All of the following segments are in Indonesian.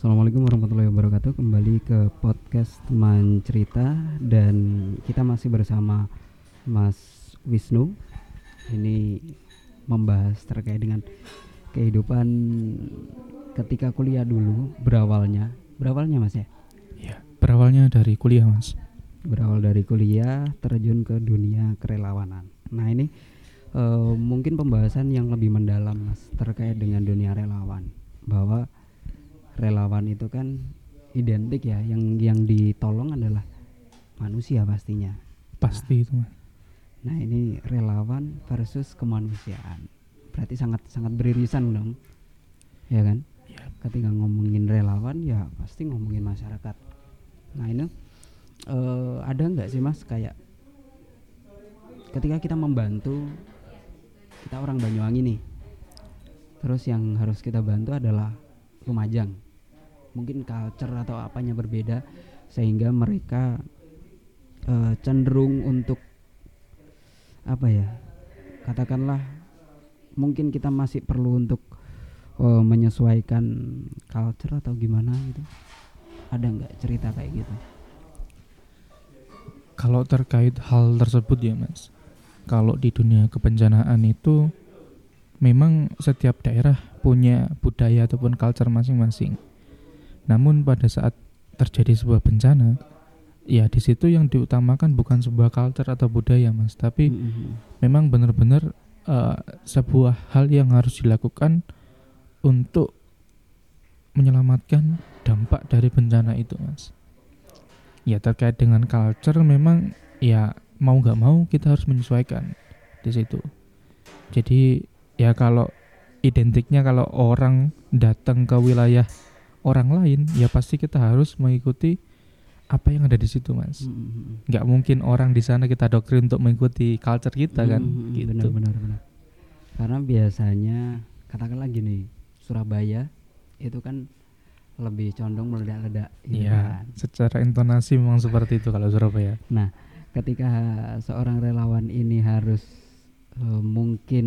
Assalamualaikum warahmatullahi wabarakatuh. Kembali ke podcast teman cerita Dan kita masih bersama Mas Wisnu. Ini membahas terkait dengan Kehidupan ketika kuliah dulu Berawalnya. Berawalnya mas ya? Ya, berawalnya dari kuliah mas. Berawal dari kuliah terjun ke dunia kerelawanan. Nah ini uh, mungkin pembahasan yang lebih mendalam mas Terkait dengan dunia relawan. Bahwa relawan itu kan identik ya. Yang yang ditolong adalah manusia pastinya. Pasti nah, itu nah ini relawan versus kemanusiaan. Berarti sangat sangat beririsan dong. Ya kan? Ya. ketika ngomongin relawan ya pasti ngomongin masyarakat. Nah ini uh, ada nggak sih mas kayak ketika kita membantu kita orang Banyuwangi nih terus yang harus kita bantu adalah Lumajang mungkin culture atau apanya berbeda sehingga mereka uh, cenderung untuk apa ya katakanlah mungkin kita masih perlu untuk uh, menyesuaikan culture atau gimana gitu. Ada nggak cerita kayak gitu? Kalau terkait hal tersebut ya mas. Kalau di dunia kebencanaan itu memang setiap daerah punya budaya ataupun culture masing-masing namun pada saat terjadi sebuah bencana, ya di situ yang diutamakan bukan sebuah culture atau budaya, Mas, tapi mm-hmm. memang benar-benar uh, sebuah hal yang harus dilakukan untuk menyelamatkan dampak dari bencana itu, Mas. Ya terkait dengan culture memang ya mau nggak mau kita harus menyesuaikan di situ. Jadi ya kalau identiknya kalau orang datang ke wilayah orang lain ya pasti kita harus mengikuti apa yang ada di situ mas mm -hmm. nggak mungkin orang di sana kita doktrin untuk mengikuti culture kita kan mm -hmm. gitu benar, benar benar karena biasanya katakanlah gini Surabaya itu kan lebih condong meledak-ledak gitu iya kan. secara intonasi memang seperti itu kalau Surabaya nah ketika seorang relawan ini harus uh, mungkin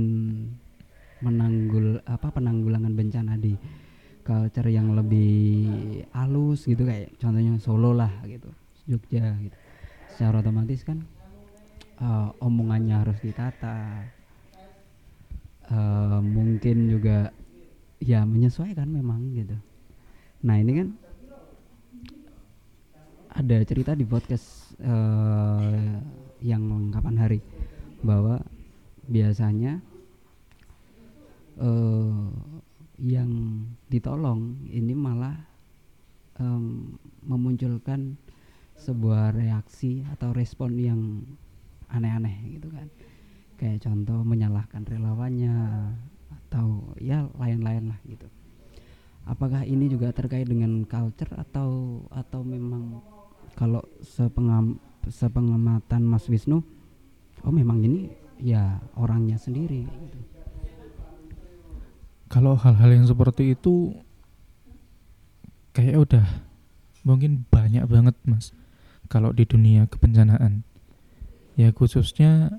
menanggul apa penanggulangan bencana di culture yang lebih halus gitu kayak contohnya Solo lah gitu Jogja gitu. Secara otomatis kan uh, omongannya harus ditata. Uh, mungkin juga ya menyesuaikan memang gitu. Nah ini kan ada cerita di podcast uh, yang kapan hari bahwa biasanya uh, yang ditolong ini malah um, memunculkan sebuah reaksi atau respon yang aneh-aneh gitu kan. Kayak contoh menyalahkan relawannya atau ya lain-lain lah gitu. Apakah ini juga terkait dengan culture atau atau memang kalau sepengam sepengamatan Mas Wisnu oh memang ini ya orangnya sendiri gitu kalau hal-hal yang seperti itu kayak udah mungkin banyak banget mas. Kalau di dunia kebencanaan. Ya khususnya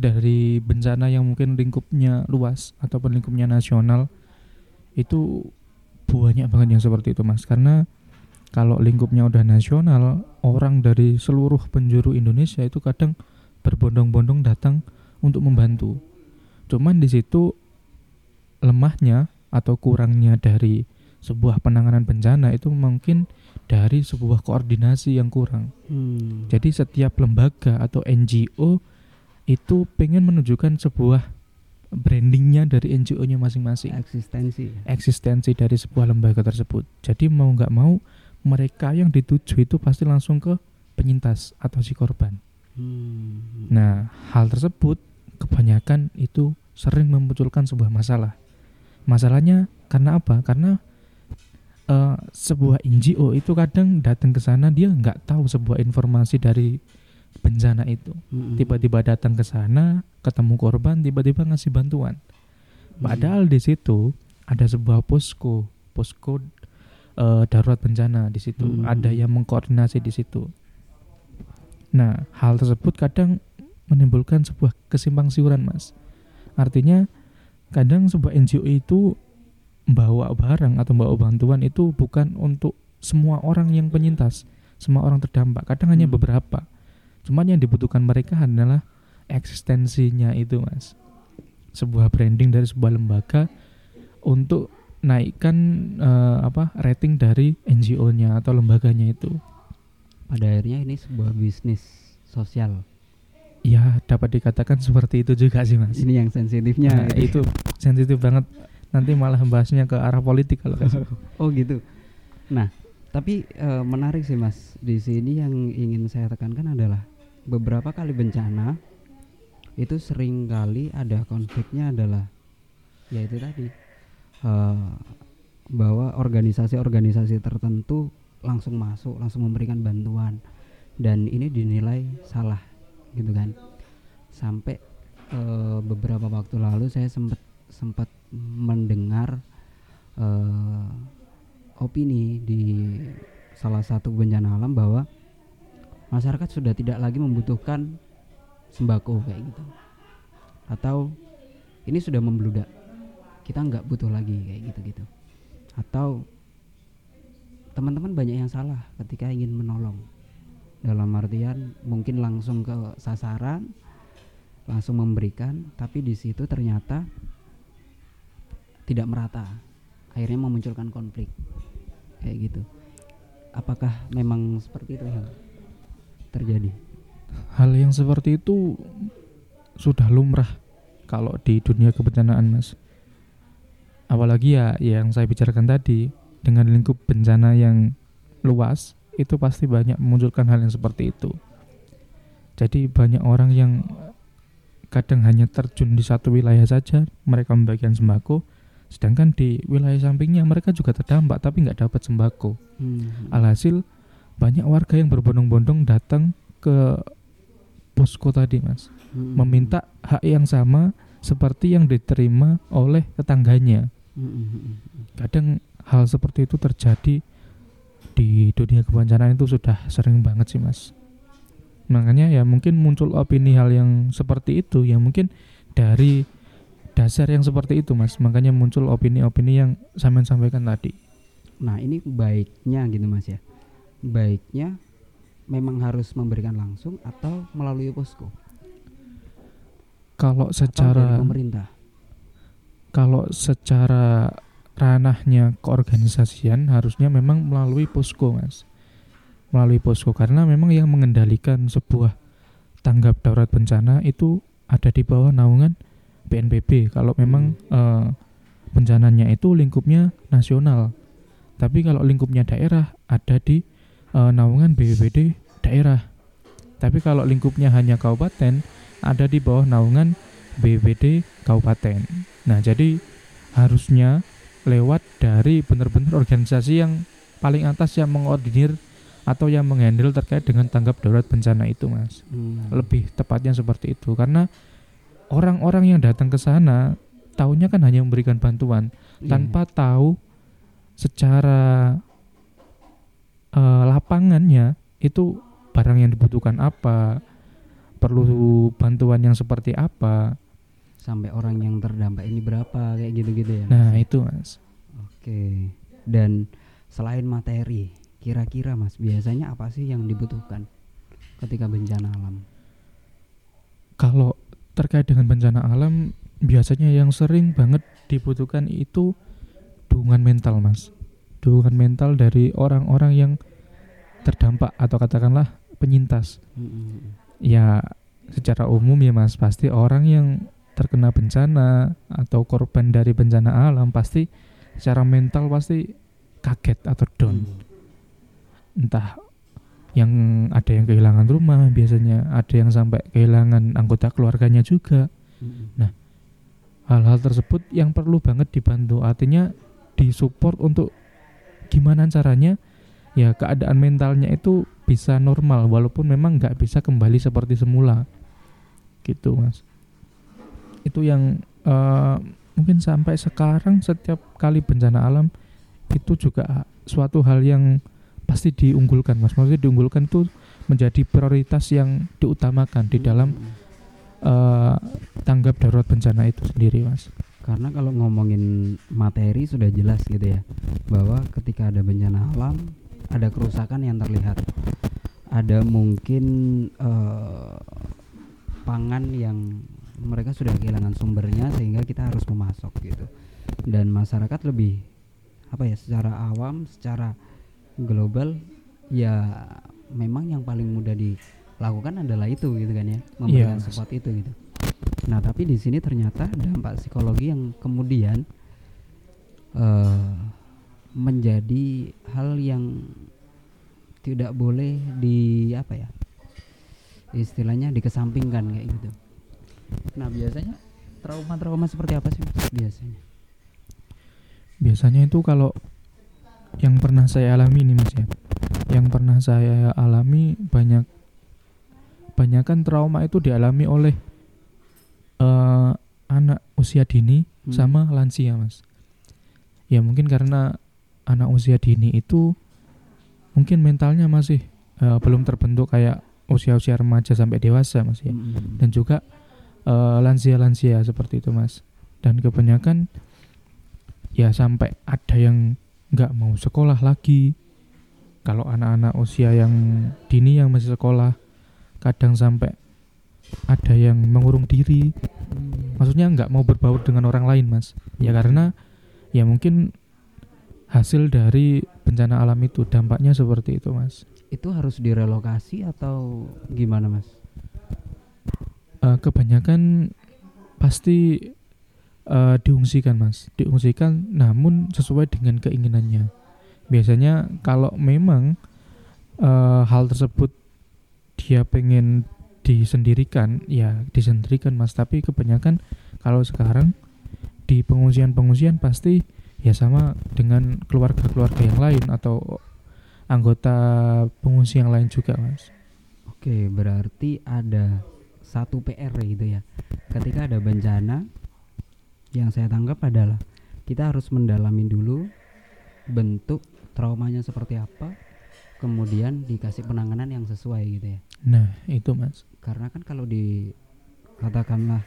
dari bencana yang mungkin lingkupnya luas ataupun lingkupnya nasional itu banyak banget yang seperti itu mas. Karena kalau lingkupnya udah nasional orang dari seluruh penjuru Indonesia itu kadang berbondong-bondong datang untuk membantu. Cuman di situ lemahnya atau kurangnya dari sebuah penanganan bencana itu mungkin dari sebuah koordinasi yang kurang. Hmm. Jadi setiap lembaga atau NGO itu pengen menunjukkan sebuah brandingnya dari NGO-nya masing-masing. Eksistensi. Eksistensi dari sebuah lembaga tersebut. Jadi mau nggak mau mereka yang dituju itu pasti langsung ke penyintas atau si korban. Hmm. Nah hal tersebut kebanyakan itu sering memunculkan sebuah masalah Masalahnya karena apa? Karena uh, sebuah NGO itu kadang datang ke sana dia nggak tahu sebuah informasi dari bencana itu. Tiba-tiba datang ke sana, ketemu korban, tiba-tiba ngasih bantuan. Padahal di situ ada sebuah posko, posko uh, darurat bencana di situ. Hmm. Ada yang mengkoordinasi di situ. Nah, hal tersebut kadang menimbulkan sebuah kesimpang siuran, Mas. Artinya kadang sebuah NGO itu bawa barang atau bawa bantuan itu bukan untuk semua orang yang penyintas, semua orang terdampak. Kadang hanya Hmm. beberapa. Cuman yang dibutuhkan mereka adalah eksistensinya itu, Mas. Sebuah branding dari sebuah lembaga untuk naikkan eh, apa rating dari NGO-nya atau lembaganya itu. pada akhirnya ini sebuah bisnis sosial Ya, dapat dikatakan seperti itu juga sih, Mas. ini yang sensitifnya Nah, gitu. itu sensitif banget. Nanti malah bahasnya ke arah politik kalau kasih. oh gitu nah tapi eh, menarik sih mas di sini yang ingin saya tekankan adalah beberapa kali bencana itu sering kali ada konfliknya adalah ya itu tadi eh, bahwa organisasi-organisasi tertentu langsung masuk langsung memberikan bantuan dan ini dinilai salah gitu kan. Sampai eh, beberapa waktu lalu saya sempat sempat mendengar eh, opini di salah satu bencana alam bahwa masyarakat sudah tidak lagi membutuhkan sembako kayak gitu. Atau ini sudah membludak kita nggak butuh lagi kayak gitu gitu atau teman-teman banyak yang salah ketika ingin menolong dalam artian mungkin langsung ke sasaran langsung memberikan tapi di situ ternyata tidak merata. Akhirnya memunculkan konflik. Kayak gitu. Apakah memang seperti itu yang terjadi? Hal yang seperti itu sudah lumrah kalau di dunia kebencanaan, Mas. Apalagi ya yang saya bicarakan tadi dengan lingkup bencana yang luas itu pasti banyak memunculkan hal yang seperti itu. Jadi banyak orang yang kadang hanya terjun di satu wilayah saja mereka membagikan sembako, sedangkan di wilayah sampingnya mereka juga terdampak tapi nggak dapat sembako. Hmm. Alhasil banyak warga yang berbondong-bondong datang ke posko tadi, Mas, Hmm. meminta hak yang sama seperti yang diterima oleh tetangganya. Hmm, hmm, hmm. Kadang hal seperti itu terjadi di dunia kebencanaan itu sudah sering banget sih, Mas. Makanya ya mungkin muncul opini hal yang seperti itu ya mungkin dari dasar yang seperti itu, Mas. Makanya muncul opini-opini yang saya sampaikan tadi. nah ini baiknya gitu mas ya baiknya memang harus memberikan langsung atau melalui posko Kalau secara pemerintah kalau secara ranahnya keorganisasian harusnya memang melalui posko mas. Melalui posko karena memang yang mengendalikan sebuah tanggap darurat bencana itu ada di bawah naungan BNPB kalau memang eh, bencananya itu lingkupnya nasional tapi kalau lingkupnya daerah ada di eh, naungan BPBD daerah. Tapi kalau lingkupnya hanya kabupaten ada di bawah naungan BPBD kabupaten. Nah, jadi harusnya lewat dari benar-benar organisasi yang paling atas yang mengordinir atau yang menghandle terkait dengan tanggap darurat bencana itu, Mas. Hmm. Lebih tepatnya seperti itu karena orang-orang yang datang ke sana tahunya kan hanya memberikan bantuan Iya. tanpa tahu secara eh, lapangannya itu barang yang dibutuhkan apa, perlu bantuan yang seperti apa. Sampai orang yang terdampak ini berapa kayak gitu-gitu ya Nah, itu, Mas. Oke. Dan selain materi, kira-kira Mas biasanya apa sih yang dibutuhkan ketika bencana alam? kalau terkait dengan bencana alam biasanya yang sering banget dibutuhkan itu dukungan mental mas dukungan mental dari orang-orang yang terdampak atau katakanlah penyintas Mm-mm. ya secara umum ya mas pasti orang yang terkena bencana atau korban dari bencana alam pasti secara mental pasti kaget atau down. Hmm. entah yang ada yang kehilangan rumah biasanya ada yang sampai kehilangan anggota keluarganya juga. Mm-mm. hal-hal tersebut yang perlu banget dibantu. Artinya disupport untuk gimana caranya ya keadaan mentalnya itu bisa normal walaupun memang nggak bisa kembali seperti semula. Gitu mas itu yang eh, mungkin sampai sekarang setiap kali bencana alam itu juga suatu hal yang pasti diunggulkan mas. Maksudnya diunggulkan itu menjadi prioritas yang diutamakan di dalam eh, tanggap darurat bencana itu sendiri mas. Karena kalau ngomongin materi sudah jelas gitu ya bahwa ketika ada bencana alam ada kerusakan yang terlihat. Ada mungkin eh, pangan yang mereka sudah kehilangan sumbernya sehingga kita harus memasok gitu. Dan masyarakat lebih apa ya secara awam secara global ya memang yang paling mudah dilakukan adalah itu gitu kan ya memberikan Iya. support itu gitu. Nah tapi di sini ternyata dampak psikologi yang kemudian eh, menjadi hal yang tidak boleh di apa ya istilahnya dikesampingkan kayak gitu nah biasanya trauma-trauma seperti apa sih Mas, biasanya. Biasanya itu kalau yang pernah saya alami ini mas ya. Yang pernah saya alami banyak banyak kan trauma itu dialami oleh eh, anak usia dini Hmm. sama lansia mas. Ya mungkin karena anak usia dini itu mungkin mentalnya masih eh, belum terbentuk kayak usia-usia remaja sampai dewasa mas ya. Mm-mm. dan juga eh, lansia-lansia seperti itu mas. Dan kebanyakan ya sampai ada yang nggak mau sekolah lagi. Kalau anak-anak usia yang dini yang masih sekolah kadang sampai ada yang mengurung diri. Maksudnya nggak mau berbaur dengan orang lain mas. Ya karena ya mungkin hasil dari bencana alam itu dampaknya seperti itu mas. Itu harus direlokasi atau gimana mas Eh, kebanyakan pasti eh, diungsikan mas. Diungsikan namun sesuai dengan keinginannya. Biasanya kalau memang eh, hal tersebut dia pengen disendirikan ya disendirikan mas. Tapi kebanyakan kalau sekarang di pengungsian-pengungsian pasti ya sama dengan keluarga-keluarga yang lain atau anggota pengungsi yang lain juga mas. Oke, berarti ada satu PR gitu ya. Ketika ada bencana, yang saya tangkap adalah kita harus mendalami dulu bentuk traumanya seperti apa, kemudian dikasih penanganan yang sesuai gitu ya. nah itu mas Karena kan kalau di katakanlah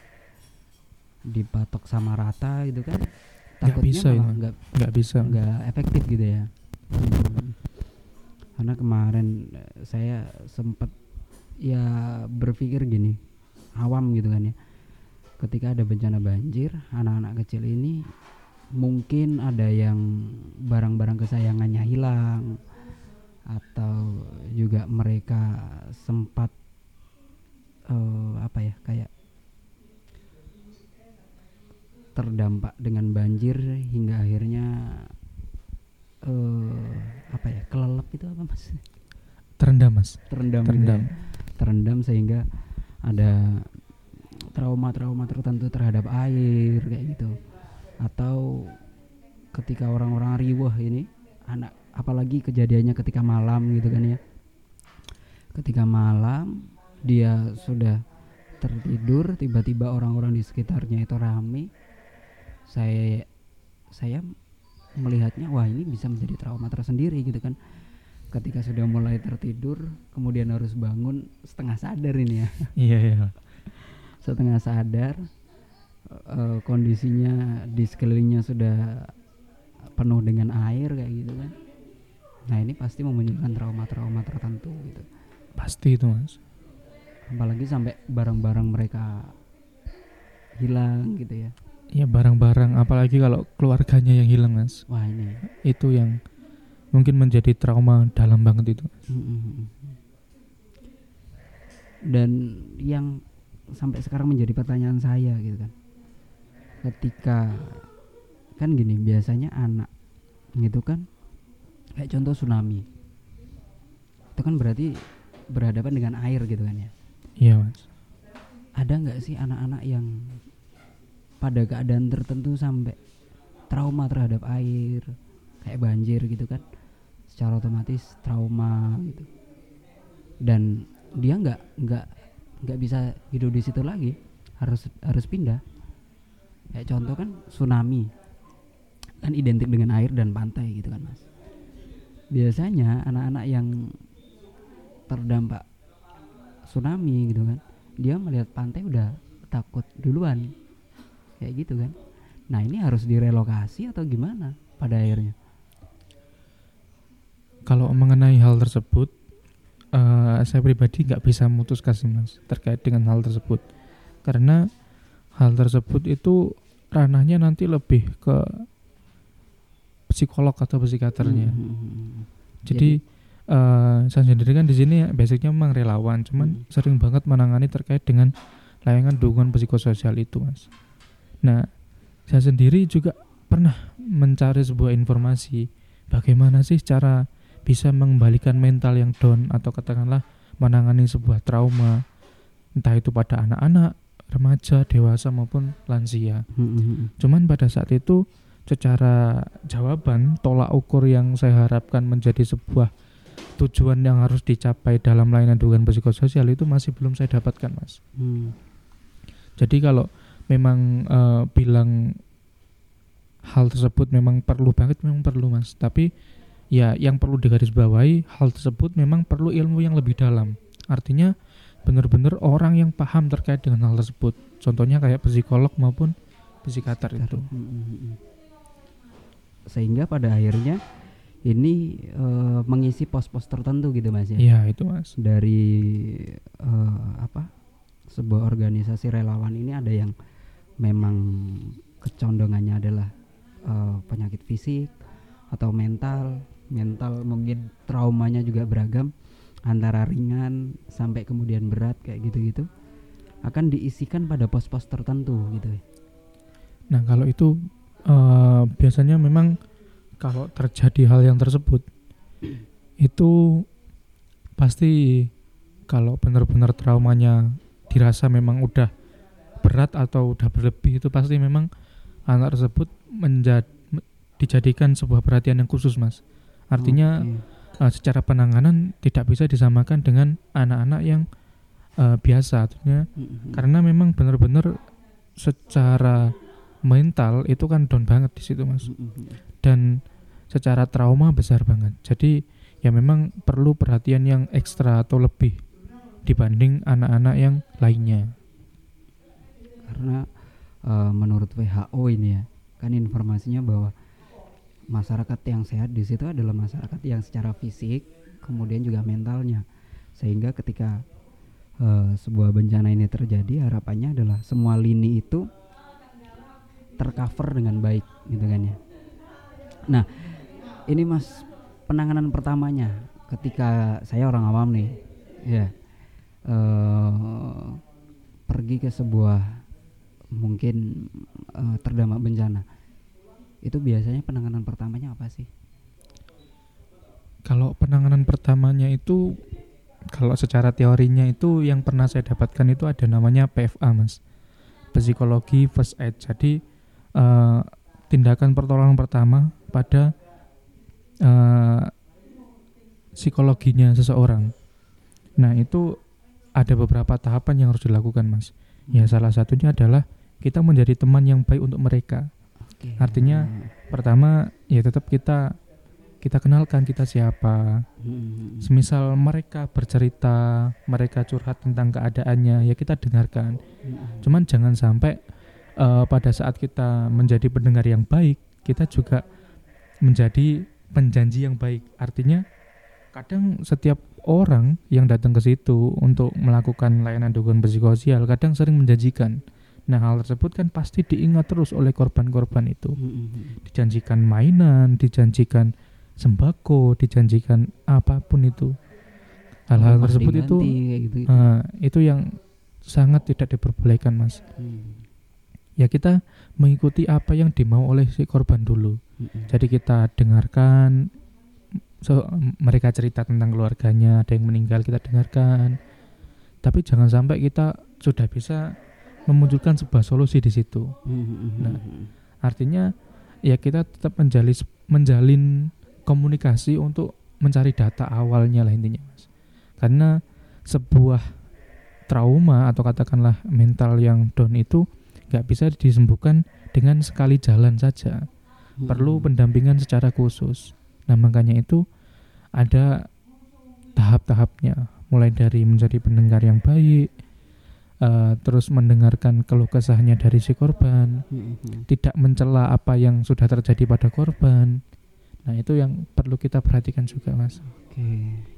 dipatok sama rata gitu kan, takutnya bisa malah itu. nggak nggak bisa nggak efektif gitu ya Hmm. karena kemarin eh, saya sempat ya berpikir gini awam gitu kan ya. Ketika ada bencana banjir anak-anak kecil ini mungkin ada yang barang-barang kesayangannya hilang atau juga mereka sempat eh, apa ya kayak terdampak dengan banjir hingga akhirnya eh apa ya kelelep itu apa mas? Terendam mas. Terendam terendam. ya. terendam sehingga ada trauma-trauma tertentu terhadap air kayak gitu. Atau ketika orang-orang riweh ini anak apalagi kejadiannya ketika malam gitu kan ya. Ketika malam dia sudah tertidur tiba-tiba orang-orang di sekitarnya itu rame. Saya saya melihatnya wah ini bisa menjadi trauma tersendiri gitu kan ketika sudah mulai tertidur kemudian harus bangun setengah sadar ini ya. Iya iya. Setengah sadar eh, kondisinya di sekelilingnya sudah penuh dengan air kayak gitu kan. Nah ini pasti memunculkan trauma-trauma tertentu gitu. Pasti itu mas. Apalagi sampai barang-barang mereka hilang gitu ya. Ya barang-barang apalagi kalau keluarganya yang hilang mas. Wah ini. Itu yang mungkin menjadi trauma dalam banget itu. Mm-mm. dan yang sampai sekarang menjadi pertanyaan saya gitu kan. Ketika kan gini biasanya anak gitu kan kayak contoh tsunami. Itu kan berarti berhadapan dengan air gitu kan ya? Iya mas. Ada nggak sih anak-anak yang pada keadaan tertentu sampai trauma terhadap air kayak banjir gitu kan secara otomatis trauma gitu. Dan dia nggak nggak nggak bisa hidup di situ lagi. Harus harus pindah. Kayak contoh kan tsunami. Kan identik dengan air dan pantai gitu kan mas. Biasanya anak-anak yang terdampak tsunami gitu kan dia melihat pantai udah takut duluan. Kayak gitu kan. Nah ini harus direlokasi atau gimana pada akhirnya? Kalau mengenai hal tersebut, uh, saya pribadi nggak bisa memutuskan sih mas terkait dengan hal tersebut, karena hal tersebut itu ranahnya nanti lebih ke psikolog atau psikiaternya. Hmm. hmm, hmm, hmm. Jadi, Jadi uh, saya sendiri kan di sini basicnya memang relawan, cuman hmm. sering banget menangani terkait dengan layanan dukungan psikososial itu, mas. Nah, saya sendiri juga pernah mencari sebuah informasi bagaimana sih cara bisa mengembalikan mental yang down atau katakanlah menangani sebuah trauma entah itu pada anak-anak, remaja, dewasa maupun lansia. Hmm, hmm, hmm. Cuman pada saat itu secara jawaban tolak ukur yang saya harapkan menjadi sebuah tujuan yang harus dicapai dalam layanan dukungan psikososial itu masih belum saya dapatkan mas. Hmm. Jadi kalau memang uh, bilang hal tersebut memang perlu banget memang perlu mas. Tapi ya yang perlu digarisbawahi hal tersebut memang perlu ilmu yang lebih dalam. Artinya benar-benar orang yang paham terkait dengan hal tersebut. Contohnya kayak psikolog maupun psikiater itu. Hmm, hmm, hmm sehingga pada akhirnya ini uh, mengisi pos-pos tertentu gitu mas ya iya itu mas dari uh, apa sebuah organisasi relawan ini ada yang memang kecondongannya adalah uh, penyakit fisik atau mental mental mungkin traumanya juga beragam antara ringan sampai kemudian berat kayak gitu-gitu akan diisikan pada pos-pos tertentu gitu. Nah kalau itu uh, biasanya memang kalau terjadi hal yang tersebut itu pasti kalau benar-benar traumanya dirasa memang udah berat atau udah berlebih itu pasti memang anak tersebut menjadi dijadikan sebuah perhatian yang khusus mas artinya okay. uh, eh, secara penanganan tidak bisa disamakan dengan anak-anak yang uh, biasa artinya mm -hmm. karena memang benar-benar secara mental itu kan down banget di situ mas dan secara trauma besar banget jadi ya memang perlu perhatian yang ekstra atau lebih dibanding anak-anak yang lainnya karena uh, menurut WHO ini ya kan informasinya bahwa masyarakat yang sehat di situ adalah masyarakat yang secara fisik kemudian juga mentalnya. Sehingga ketika uh, sebuah bencana ini terjadi harapannya adalah semua lini itu tercover dengan baik gitu kan ya. Nah ini mas penanganan pertamanya. Ketika saya orang awam nih ya uh, pergi ke sebuah mungkin uh, terdampak bencana itu biasanya penanganan pertamanya apa sih kalau penanganan pertamanya itu kalau secara teorinya itu yang pernah saya dapatkan itu ada namanya PFA mas psikologi first aid jadi uh, tindakan pertolongan pertama pada uh, psikologinya seseorang. Nah, itu ada beberapa tahapan yang harus dilakukan, Mas. Ya, salah satunya adalah kita menjadi teman yang baik untuk mereka. Okay. Artinya pertama ya tetap kita kita kenalkan kita siapa. Hmm. Semisal mereka bercerita, mereka curhat tentang keadaannya, ya kita dengarkan. Hmm. Cuman jangan sampai uh, pada saat kita menjadi pendengar yang baik, kita juga menjadi penjanji yang baik. Artinya kadang setiap orang yang datang ke situ untuk melakukan layanan dukungan psikososial kadang sering menjanjikan. Nah hal tersebut kan pasti diingat terus oleh korban-korban itu. Hmm, hmm, hmm. Dijanjikan mainan, dijanjikan sembako, dijanjikan apa pun itu. Hal-hal tersebut itu, gitu. uh, itu yang sangat tidak diperbolehkan mas. Hmm ya kita mengikuti apa yang dimau oleh si korban dulu. Jadi kita dengarkan so, mereka cerita tentang keluarganya, ada yang meninggal kita dengarkan. Tapi jangan sampai kita sudah bisa memunculkan sebuah solusi di situ. Mm-hmm. Nah, artinya ya kita tetap menjalin menjalin komunikasi untuk mencari data awalnya lah intinya, Mas. Karena sebuah trauma atau katakanlah mental yang down itu nggak bisa disembuhkan dengan sekali jalan saja. Hmm. Perlu pendampingan secara khusus. Nah, makanya itu ada tahap-tahapnya, mulai dari menjadi pendengar yang baik, eh, terus mendengarkan keluh kesahnya dari si korban, Mm-mm. tidak mencela apa yang sudah terjadi pada korban. Nah, itu yang perlu kita perhatikan juga, Mas. Oke,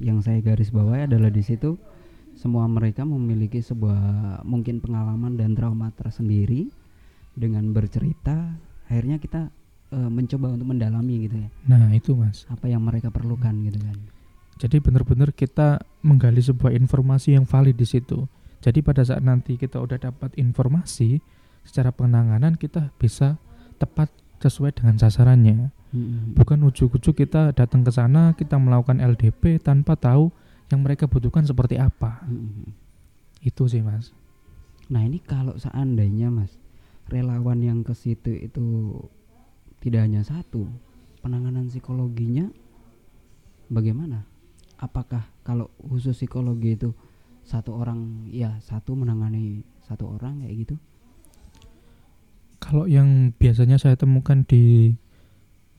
yang saya garis bawahi adalah di situ semua mereka memiliki sebuah mungkin pengalaman dan trauma tersendiri dengan bercerita akhirnya kita eh, mencoba untuk mendalami gitu ya Nah, itu, Mas. apa yang mereka perlukan gitu kan. Jadi benar-benar kita menggali sebuah informasi yang valid di situ. Jadi pada saat nanti kita udah dapat informasi secara penanganan kita bisa tepat sesuai dengan sasarannya. Mm-mm. Bukan ujuk-ujuk kita datang ke sana kita melakukan LDP tanpa tahu yang mereka butuhkan seperti apa. Mm-mm. Itu sih mas. Nah ini kalau seandainya mas relawan yang ke situ itu tidak hanya satu, penanganan psikologinya bagaimana? Apakah kalau khusus psikologi itu satu orang ya satu menangani satu orang kayak gitu? Kalau yang biasanya saya temukan di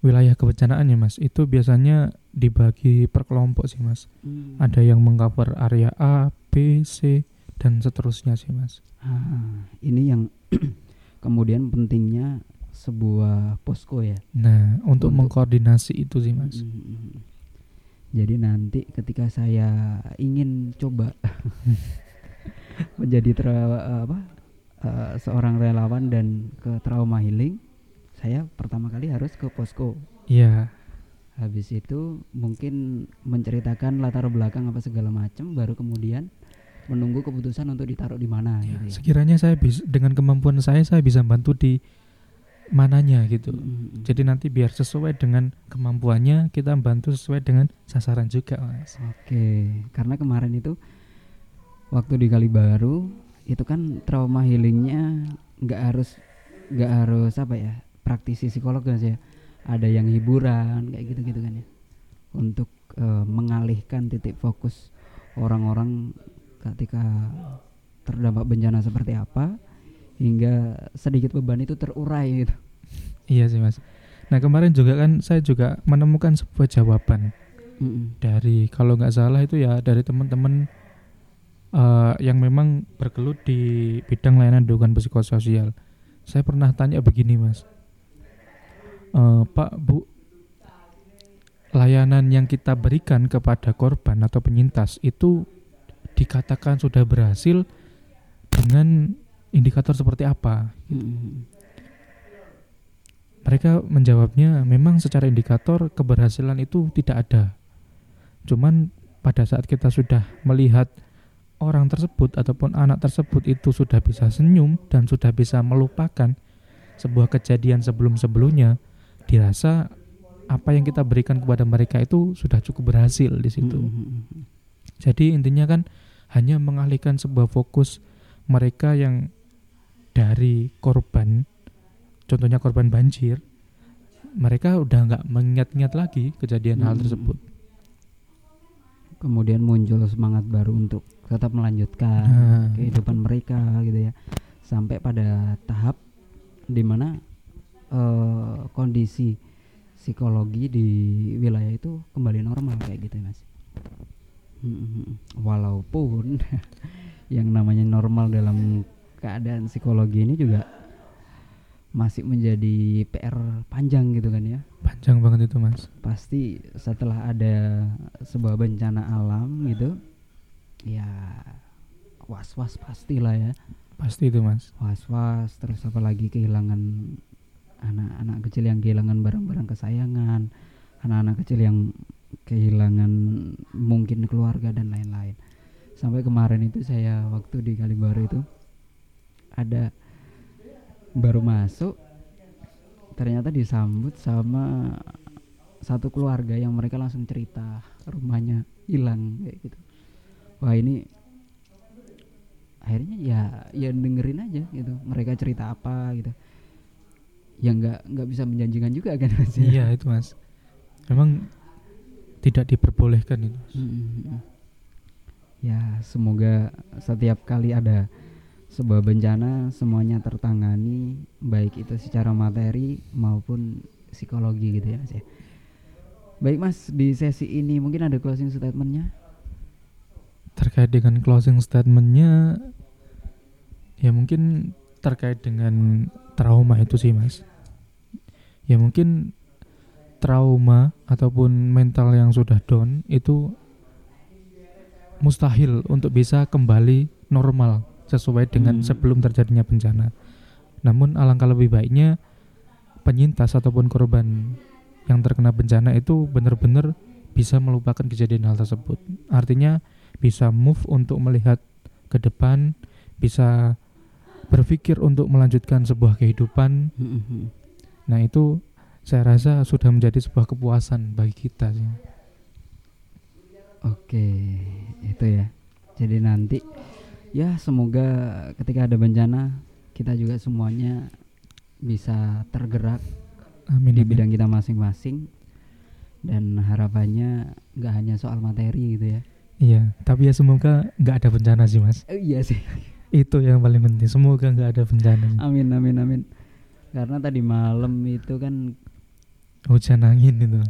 wilayah kebencanaan ya mas, itu biasanya dibagi per kelompok sih mas. Hmm. Ada yang mengcover area A, B, C, dan seterusnya sih mas. Ah, ini yang kemudian pentingnya sebuah posko ya. Nah, untuk, Untuk- mengkoordinasi itu sih mas. Mm-mm. Jadi nanti ketika saya ingin coba menjadi tra- apa eh, seorang relawan dan ke trauma healing, saya pertama kali harus ke posko. Iya, Habis itu mungkin menceritakan latar belakang apa segala macam, baru kemudian menunggu keputusan untuk ditaruh di mana ya, gitu ya. sekiranya saya bisa dengan kemampuan saya saya bisa bantu di mananya gitu. Mm-mm. Jadi nanti biar sesuai dengan kemampuannya kita bantu sesuai dengan sasaran juga mas. Oke, karena kemarin itu waktu di Kalibaru itu kan trauma healingnya nggak harus nggak harus apa ya praktisi psikolog kan ya ada yang hiburan kayak gitu gitu kan ya untuk eh, mengalihkan titik fokus orang-orang ketika terdampak bencana seperti apa hingga sedikit beban itu terurai gitu. Iya sih mas. Nah kemarin juga kan saya juga menemukan sebuah jawaban Mm-mm. dari kalau nggak salah itu ya dari teman-teman eh, yang memang bergelut di bidang layanan dukungan psikososial. Saya pernah tanya begini mas, Eh, Pak Bu, layanan yang kita berikan kepada korban atau penyintas itu dikatakan sudah berhasil dengan indikator seperti apa? Mm-mm. Mereka menjawabnya memang secara indikator keberhasilan itu tidak ada. Cuman pada saat kita sudah melihat orang tersebut ataupun anak tersebut itu sudah bisa senyum dan sudah bisa melupakan sebuah kejadian sebelum-sebelumnya, dirasa apa yang kita berikan kepada mereka itu sudah cukup berhasil di situ. Mm-mm. Jadi intinya kan hanya mengalihkan sebuah fokus mereka yang dari korban, contohnya korban banjir, mereka udah nggak mengingat-ingat lagi kejadian hal Mm. tersebut. kemudian muncul semangat baru untuk tetap melanjutkan Nah. kehidupan mereka gitu ya sampai pada tahap di mana eh, kondisi psikologi di wilayah itu kembali normal kayak gitu ya mas Mm-mm. walaupun yang namanya normal dalam keadaan psikologi ini juga masih menjadi PR panjang gitu kan ya Panjang banget itu mas. pasti setelah ada sebuah bencana alam gitu ya was was pastilah ya Pasti itu mas. was was terus apalagi kehilangan anak-anak kecil yang kehilangan barang-barang kesayangan anak-anak kecil yang kehilangan mungkin keluarga dan lain-lain sampai kemarin itu saya waktu di Kalibaru itu ada baru masuk ternyata disambut sama satu keluarga yang mereka langsung cerita rumahnya hilang kayak gitu wah ini akhirnya ya ya dengerin aja gitu mereka cerita apa gitu ya nggak nggak bisa menjanjikan juga kan Mas, ya? iya itu mas. Memang tidak diperbolehkan itu. Mas. Mm-mm. Ya, semoga setiap kali ada sebuah bencana semuanya tertangani baik itu secara materi maupun psikologi gitu ya Mas ya. Baik Mas, di sesi ini mungkin ada closing statementnya? Terkait dengan closing statementnya, Ya mungkin terkait dengan trauma itu sih mas. Ya mungkin trauma ataupun mental yang sudah down itu mustahil untuk bisa kembali normal sesuai dengan Hmm. sebelum terjadinya bencana. Namun alangkah lebih baiknya penyintas ataupun korban yang terkena bencana itu benar-benar bisa melupakan kejadian hal tersebut. Artinya bisa move untuk melihat ke depan, bisa berpikir untuk melanjutkan sebuah kehidupan. Mm-mm. Nah, itu saya rasa sudah menjadi sebuah kepuasan bagi kita sih. Oke, itu ya. Jadi nanti ya semoga ketika ada bencana kita juga semuanya bisa tergerak Amin. di amin. bidang kita masing-masing dan harapannya nggak hanya soal materi gitu ya. Iya, tapi ya semoga nggak ada bencana sih, Mas. Eh, iya sih. Itu yang paling penting. Semoga nggak ada bencana. Amin amin amin. Karena tadi malam itu kan Hujan angin itu.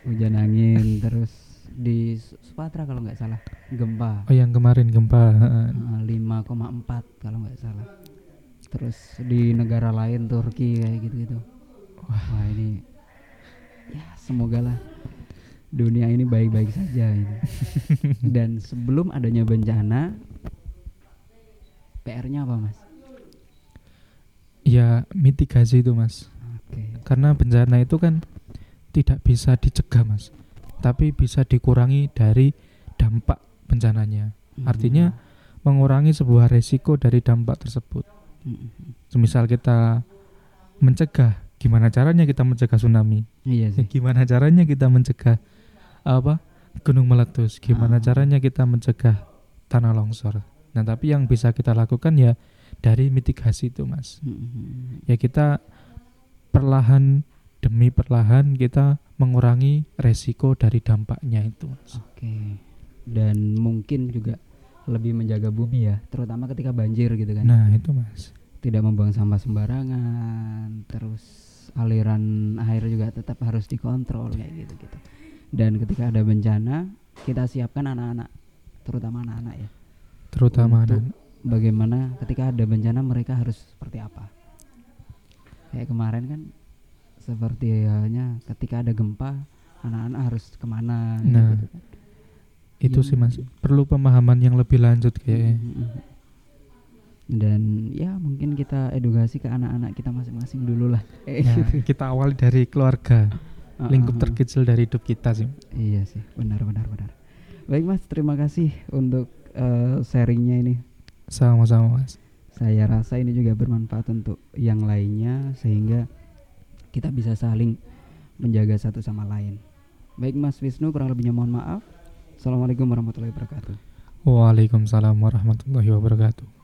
hujan angin terus di Su- Sumatera kalau nggak salah gempa Oh, yang kemarin gempa. heeh. Eh, 5,4 kalau nggak salah. Terus di negara lain Turki kayak gitu-gitu. Wah, ini ya semoga lah dunia ini baik-baik saja ini. Dan sebelum adanya bencana PR-nya apa, Mas? Ya, mitigasi itu, Mas. Oke. Karena bencana itu kan tidak bisa dicegah, Mas. Tapi bisa dikurangi dari dampak bencananya. Artinya mengurangi sebuah resiko dari dampak tersebut. Mm-mm. Semisal kita mencegah, gimana caranya kita mencegah tsunami? Iya Ya, sih. gimana caranya kita mencegah apa gunung meletus? Gimana Ah. caranya kita mencegah tanah longsor? Nah, tapi yang bisa kita lakukan ya dari mitigasi itu, Mas. Mm-mm. Ya kita perlahan demi perlahan kita mengurangi resiko dari dampaknya itu, Mas. Oke. Dan mungkin juga lebih menjaga bumi ya, terutama ketika banjir gitu kan. Nah, itu, Mas. Tidak membuang sampah sembarangan, terus aliran air juga tetap harus dikontrol kayak gitu-gitu. Dan ketika ada bencana, kita siapkan anak-anak, terutama anak-anak ya. Terutama anak- Bagaimana ketika ada bencana mereka harus seperti apa? Kayak kemarin kan seperti halnya ketika ada gempa, anak-anak harus ke mana? gitu Nah, kan. itu Iya, sih, Mas. Perlu pemahaman yang lebih lanjut kayaknya. Mhm. Dan ya mungkin kita edukasi ke anak-anak kita masing-masing dulu lah. Ya, gitu. kita awali dari keluarga, lingkup Ah, ah, ah. terkecil dari hidup kita sih. Iya sih, benar benar benar. Baik Mas, terima kasih untuk eh, sharingnya ini. Sama-sama, Mas. Saya rasa ini juga bermanfaat untuk yang lainnya sehingga kita bisa saling menjaga satu sama lain. Baik Mas Wisnu, kurang lebihnya mohon maaf. Assalamualaikum warahmatullahi wabarakatuh. Waalaikumsalam warahmatullahi wabarakatuh.